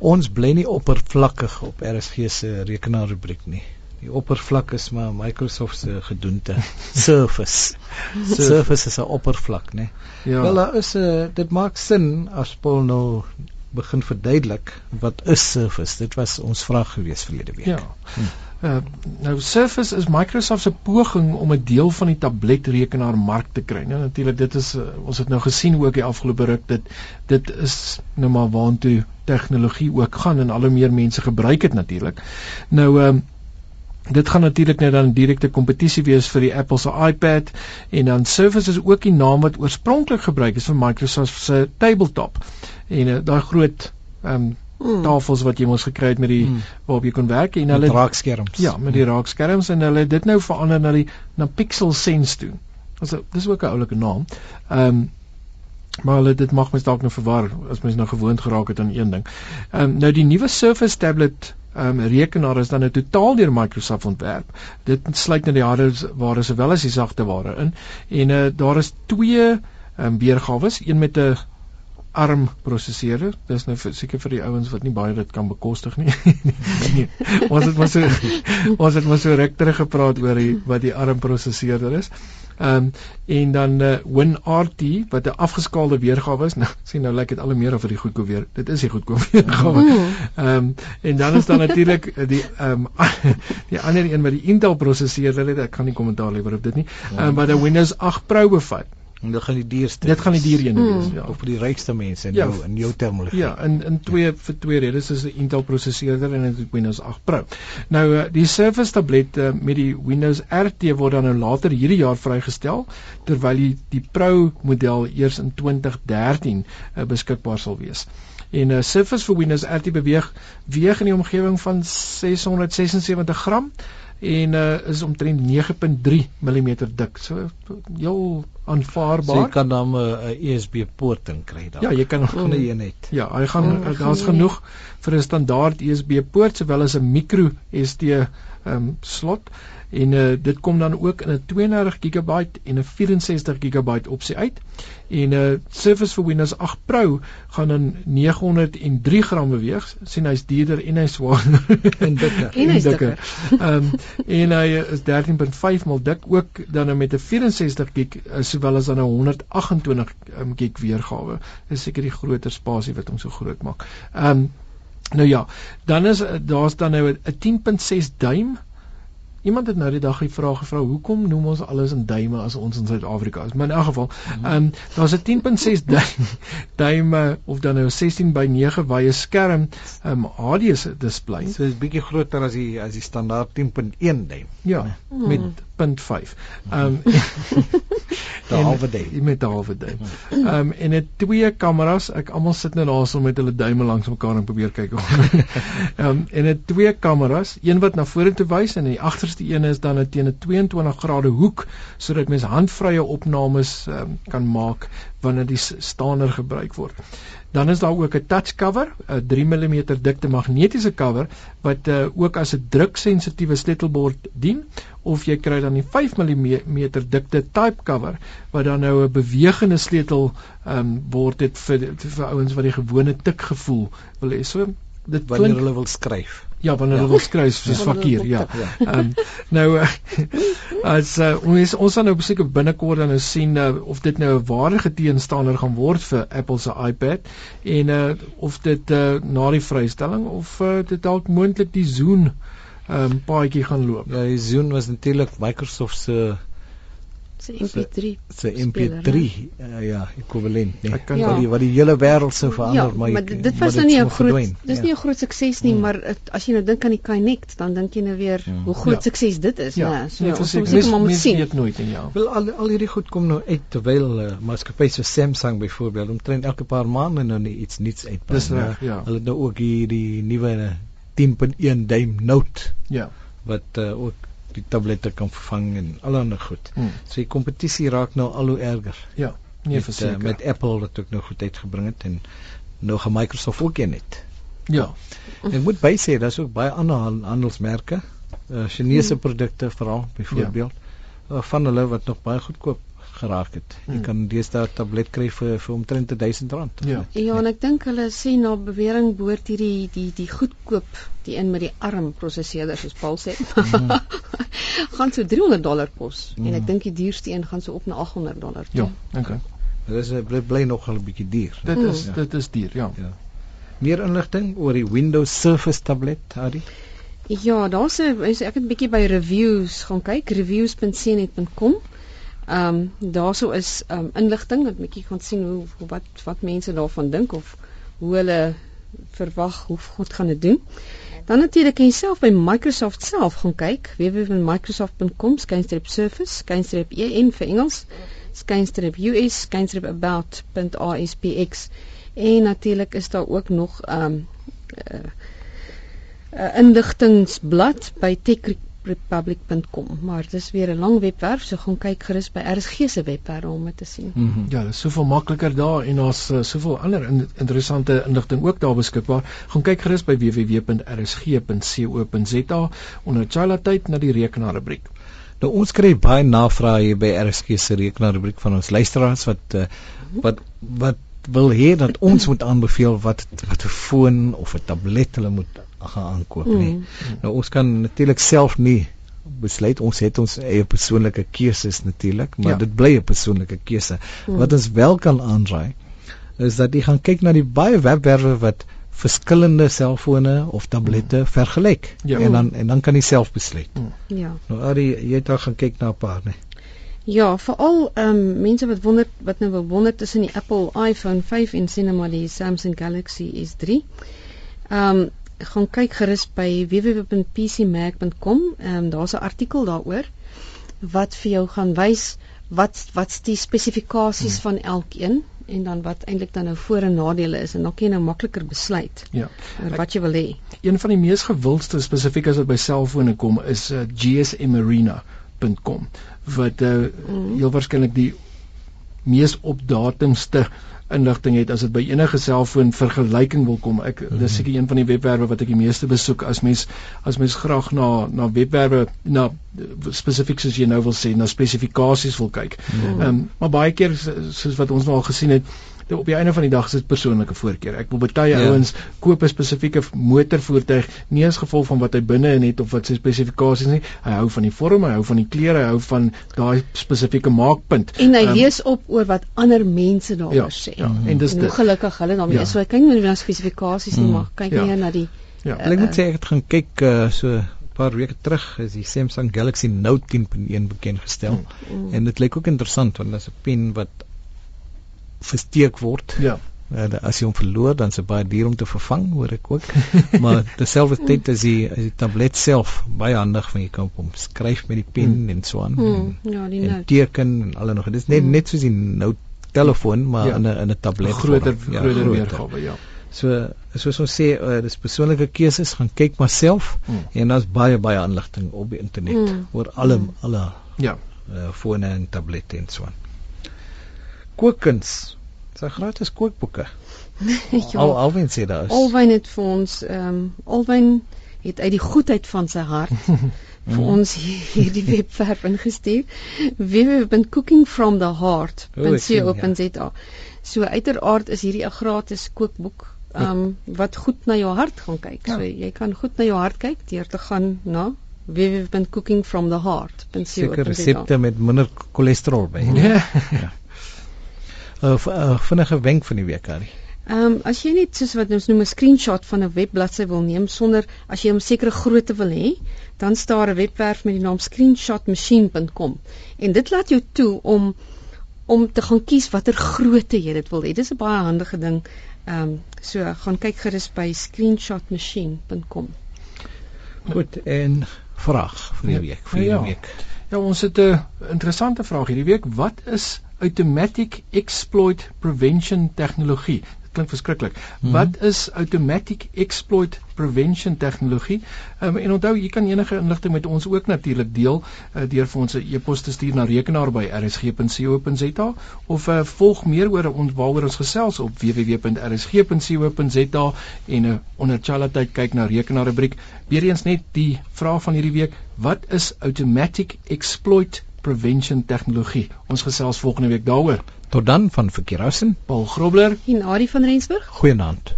Ons bly nie oppervlakkig op RSG se rekenaarrubriek nie. Die oppervlak is maar Microsoft se gedoente. Surface. Surface is 'n oppervlak, né? Ja. Wel daar is 'n uh, dit maak sin as Paul nou begin verduidelik wat is Surface. Dit was ons vraag gewees verlede week. Ja. Uh, nou Surface is Microsoft se poging om 'n deel van die tabletrekenaar mark te kry. Nou natuurlik dit is uh, ons het nou gesien ook die afgelope ruk dit dit is nou maar waantoe tegnologie ook gaan en al hoe meer mense gebruik dit natuurlik. Nou ehm um, dit gaan natuurlik net dan direkte kompetisie wees vir die Apple se iPad en dan Surface is ook die naam wat oorspronklik gebruik is vir Microsoft se tabletop. En uh, daai groot ehm um, mm. tafels wat jy mos gekry het met die mm. waarop jy kon werk en hulle raakskerms. Ja, met die raakskerms en hulle dit nou verander na die na Pixel Sense toe. Also dis ook 'n oulike naam. Ehm um, maar hulle dit mag mens dalk nou verwar as mens nou gewoond geraak het aan een ding. Ehm um, nou die nuwe Surface tablet um, rekenaar is dan nou totaal deur Microsoft ontwerp. Dit sluit nou die hardeware sowel as die sagte ware in en uh, daar is twee um, weergawe, een met 'n ARM prosesseerder. Dis nou seker vir die ouens wat nie baie dit kan bekostig nie. nee. Ons het maar so ons het maar so ruk terug gepraat oor die wat die ARM prosesseerder is. Ehm um, en dan uh, WinRT wat 'n afgeskaalde weergawe is. Nou sien nou lyk dit al meer of dit goedkoop weer. Dit is die goedkoop weergawe. Ehm um, en dan is daar natuurlik die ehm um, die ander een wat die Intel prosesseerder het. Ek kan nie kommentaar lewer op dit nie. Ehm um, wat 'n Windows 8 Pro bevat. En dit gaan die duurste. Dit gaan die duur een wees, Mm. ja. Of vir die rykste mense in Ja. jou in jou terminologie. Ja, in in twee vir twee redes is 'n Intel prosesseerder en 'n Windows 8 Pro. Nou uh, die Surface tablet uh, met die Windows RT word dan nou later hierdie jaar vrygestel terwyl die die Pro model eers in 2013 uh, beskikbaar sal wees. En 'n uh, Surface vir Windows RT beweeg weeg in die omgewing van 676 gram en uh, is omtrent 9.3 mm dik. So heel aanvaarbaar. So jy kan dan 'n uh, USB poort in kry dan. Ja, jy kan jy net. Ja, hy gaan gaan daar's genoeg vir 'n standaard USB poort sowel as 'n micro SD ehm um, slot en uh, dit kom dan ook in 'n 32 GB en 'n 64 GB opsie uit. En 'n uh, Surface vir Windows 8 Pro gaan dan 903 gram beweeg. sien hy's duurder en hy's swaarder En dikker. En hy's dikker. Ehm um, en hy is 13.5 mal dik ook dan met 'n 64 gig uh, sowel as dan 'n 128 um, gig weergawe. Dis seker die groter spasie wat hom so groot maak. Ehm um, nou ja, dan is uh, daar's dan nou 'n 10.6 duim Iemand het nou die dag die vraag gevra, hoekom noem ons alles in duime as ons in Suid-Afrika is? Maar in elk geval, ehm um, daar's 'n 10.6 duim duime of dan nou 'n 16 by 9 wye skerm ehm um, HD display. So is bietjie groter as die as die standaard 10.1 duim. Ja, Hmm. met punt 5. Ehm um, Die halwe duim. met halwe duim. Ehm um, en dit twee kameras. Ek almal sit nou daarso met hulle duime langs mekaar en probeer kyk. Ehm um, en dit twee kameras, een wat na vorentoe wys en die agterste een is dan 'n teen 'n 22 grade hoek sodat mens handvrye opnames um, kan maak wanneer die staander gebruik word. Dan is daar ook 'n touch cover, 'n 3 mm dikte magnetiese cover wat uh, ook as 'n druksensitiewe sleutelbord dien of jy kry dan die 5 mm dikte type cover wat dan nou 'n bewegende sleutel um, word dit vir vir ouens wat die gewone tik gevoel wil hê. So dit Wanneer klink hulle wil skryf. ja wanneer Ja. hulle wil skryf soos Ja, wanneer fakkier hulle ja. wil tik, Ehm nou as uh, ons ons gaan nou seker binnekort dan nou sien uh, of dit nou 'n waardige teenstander gaan word vir Apple se iPad en uh, of dit uh, na die vrystelling of uh, dit dalk moontlik die Zoom ehm um, paadjie gaan loop. Ja, die Zoom was natuurlik Microsoft se Se MP3. se Speler, MP3 uh, ja, ekwivalent, nee. Ek kan Ja. Wat die wat die hele wêreld sou verander, ja, maar maar jy- dit, was nou nie 'n groot verdwyn, dis ja. nie 'n groot sukses nie, Hmm. maar het, as jy nou dink aan die Kinect, dan dink jy nou weer Hmm. hoe groot Ja. sukses dit is, Ja, né? So nee, ons moet seker maar moet sien. weet nooit en ja. Wel al al hierdie goed kom nou uit terwyl uh, maatskappye so Samsung byvoorbeeld omtrent elke paar maande nou net iets nuuts uitbring. Dis reg, ja. Hulle het nou ook hierdie nuwe 10.1 duim Note Ja. wat uh, ook die tablette kan vervang en allerlei goed. Hmm. So die kompetisie raak nou al hoe erger. Ja. Nee, met, verseker. uh, met Apple wat ook nou goed uitgebring het en nou gaan Microsoft ook een het. ja. Ek moet bysê daar's ook baie ander han- handelsmerke, uh, Chinese Hmm. produkte veral byvoorbeeld, ja. uh, van hulle wat nog baie goedkoop geraak het. Jy Hmm. kan deesdae 'n tablet kry vir vir omtrent R1000. Ja. Ja, en ek dink hulle sê na bewering behoort hierdie die die goedkoop die een met die arm prosesseerder soos Paul sê. gaan so 300 dollar kos en ek Mhm. dink die duurste een gaan so op na 800 dollar. Ja, toe. okay. Dit is bly, bly nogal 'n bietjie duur. Dit Mm. is Ja. dit is duur, ja. Meer inligting oor die Windows Surface tablet, Harry? Ja, daar's ek het 'n bietjie by reviews gaan kyk, reviews.cnet.com. Ehm um, daarso is ehm um, inligting dat 'n bietjie gaan sien hoe wat wat mense daarvan dink of hoe hulle verwag hoe goed gaan dit doen. Dan natuurlik kan jy self by Microsoft self gaan kyk, www.microsoft.com skynstreep surface, skynstreep en vir Engels, skynstreep US, skynstreep about.aspx. En natuurlik is daar ook nog ehm um, uh, 'n inligtingsblad by techrepublic.com, maar dis weer 'n lang webwerf, so gaan kyk gerus by RSG se webwerf om dit te sien. Mhm. Ja, dit is soveel makliker daar en daar's uh, soveel ander in, interessante inligting ook daar beskikbaar. Gaan kyk gerus by www.rsg.co.za onder Chila tyd na die rekenaarrubriek. Nou ons kry baie navrae hier by RSG se rekenaarrubriek van ons luisteraars wat uh, wat wat wil hê dat ons moet aanbeveel wat wat 'n foon of 'n tablet hulle moet gaan aankoop Mm. nie. Nou ons kan natuurlik self nie besluit ons het ons eie persoonlike keuses natuurlik, maar Ja. dit bly 'n persoonlike keuse. Mm. Wat ons wel kan aanraai is dat jy gaan kyk na die baie webwerwe wat verskillende selfone of tablette vergelyk Ja. en dan en dan kan jy self besluit. Ja. Nou Ari, jy het al gaan kyk na 'n paar, né? Ja, veral ehm um, mense wat wonder wat nou wil wonder tussen die Apple iPhone 5 en sien nou maar die Samsung Galaxy S3. Ehm um, gaan kyk gerus by www.pcmac.com. Ehm um, daar's 'n artikel daaroor wat vir jou gaan wys wat wat's die spesifikasies Hmm. van elkeen en dan wat eintlik dan nou voor en nadele is en dan kan jy nou makliker besluit Ja. oor wat jy wil hê. Een van die mees gewildste spesifiek as dit by selfone kom is uh, gsmarena.com wat uh, Mm. heel waarskynlik die mees opdatumste inligting het as dit by enige selfoon vergelyking wil kom. Ek Mhm. dis seker een van die webwerwe wat ek die meeste besoek as mens as mens graag na na webwerwe na spesifiek soos jy nou wil sê na spesifikasies wil kyk. Mm. Ehm um, maar baie keer so- soos wat ons nou al gesien het op die einde van die dag is dit persoonlike voorkeur. Ek wil baie Ja. ouens koop 'n spesifieke motorvoertuig nie as gevolg van wat hy binne in het of wat sy spesifikasies nie. Hy hou van die vorm, hy hou van die kleure, hy hou van daai spesifieke maakpunt. En hy Ehm, lees op oor wat ander mense daaroor ja, sê. ja, en dis en hoe dit. gelukkig hulle daarmee Ja. is. So ek kyk nie na spesifikasies nie, Mm. maar kyk Ja. meer na die Ja. uh, Ek moet sê ek het gaan kyk uh, so 'n paar weke terug is die Samsung Galaxy Note 10.1 bekend gestel. mm, En dit lyk ook interessant want dit is 'n pen wat versteek word. Ja. Uh, as jy hom verloor dan is dit baie duur om te vervang, hoor ek ook. maar terselfdertyd is die is die tablet self baie handig want jy kan op hom skryf met die pen Hmm. en so aan. mm, ja, die en, en note. teken en alle nog. Dit is net Hmm. net soos die Note telefoon maar Ja. in 'n in 'n tablet. groter vorm. groter weergawe, ja. So soos ons sê, uh, dis persoonlike keuses, gaan kyk maar self Mm. en daar's baie baie aanligting op die internet Mm. oor alle Mm. alle Ja. uh, fone en tablette en so aan. Kookkuns. Dis 'n gratis kookboeke. ja. Al alwen sê daar is. Alwyn het vir ons ehm um, Alwyn het uit die goedheid van sy hart vir Mm. ons hierdie webwerf ingestuur www.cookingfromtheheart.co.za. So uiteraard is hierdie 'n gratis kookboek ehm um, wat goed na jou hart gaan kyk. Ja. So jy kan goed na jou hart kyk deur te gaan na www.cookingfromtheheart.co.za. seker resepte met minder cholesterol by. Ja. Uh, v- uh, vinnige wenk van die week, Harry. Ehm um, as jy net soos wat ons noem 'n screenshot van 'n webbladsy wil neem sonder as jy hom sekere grootte wil hê, dan staan 'n webwerf met die naam screenshotmachine.com en dit laat jou toe om om te gaan kies watter grootte jy dit wil hê. Dis 'n baie handige ding. Ehm um, so gaan kyk gerus by screenshotmachine.com. Goed, en vraag vir die Ja. week, vir hierdie Ja. week. Ja, ons het 'n interessante vraag hierdie week. Wat is automatic exploit prevention tegnologie? Dit klink verskriklik. Mhm. Wat is automatic exploit prevention tegnologie? Um, en onthou, jy kan enige inligting met ons ook natuurlik deel uh, deur vir ons 'n e-pos te stuur na rekenaar by rsg.co.za of uh, volg meer oor ons waaroor ons gesels op www.rsg.co.za en uh, onder Chala tyd kyk na rekenaarrubriek. Weer eens net die vraag van hierdie week, wat is automatic exploit prevention tegnologie. Ons gesels volgende week daaroor. Tot dan van Verkeerhuisen. Paul Grobler En Adie van Rensburg Goeienaand.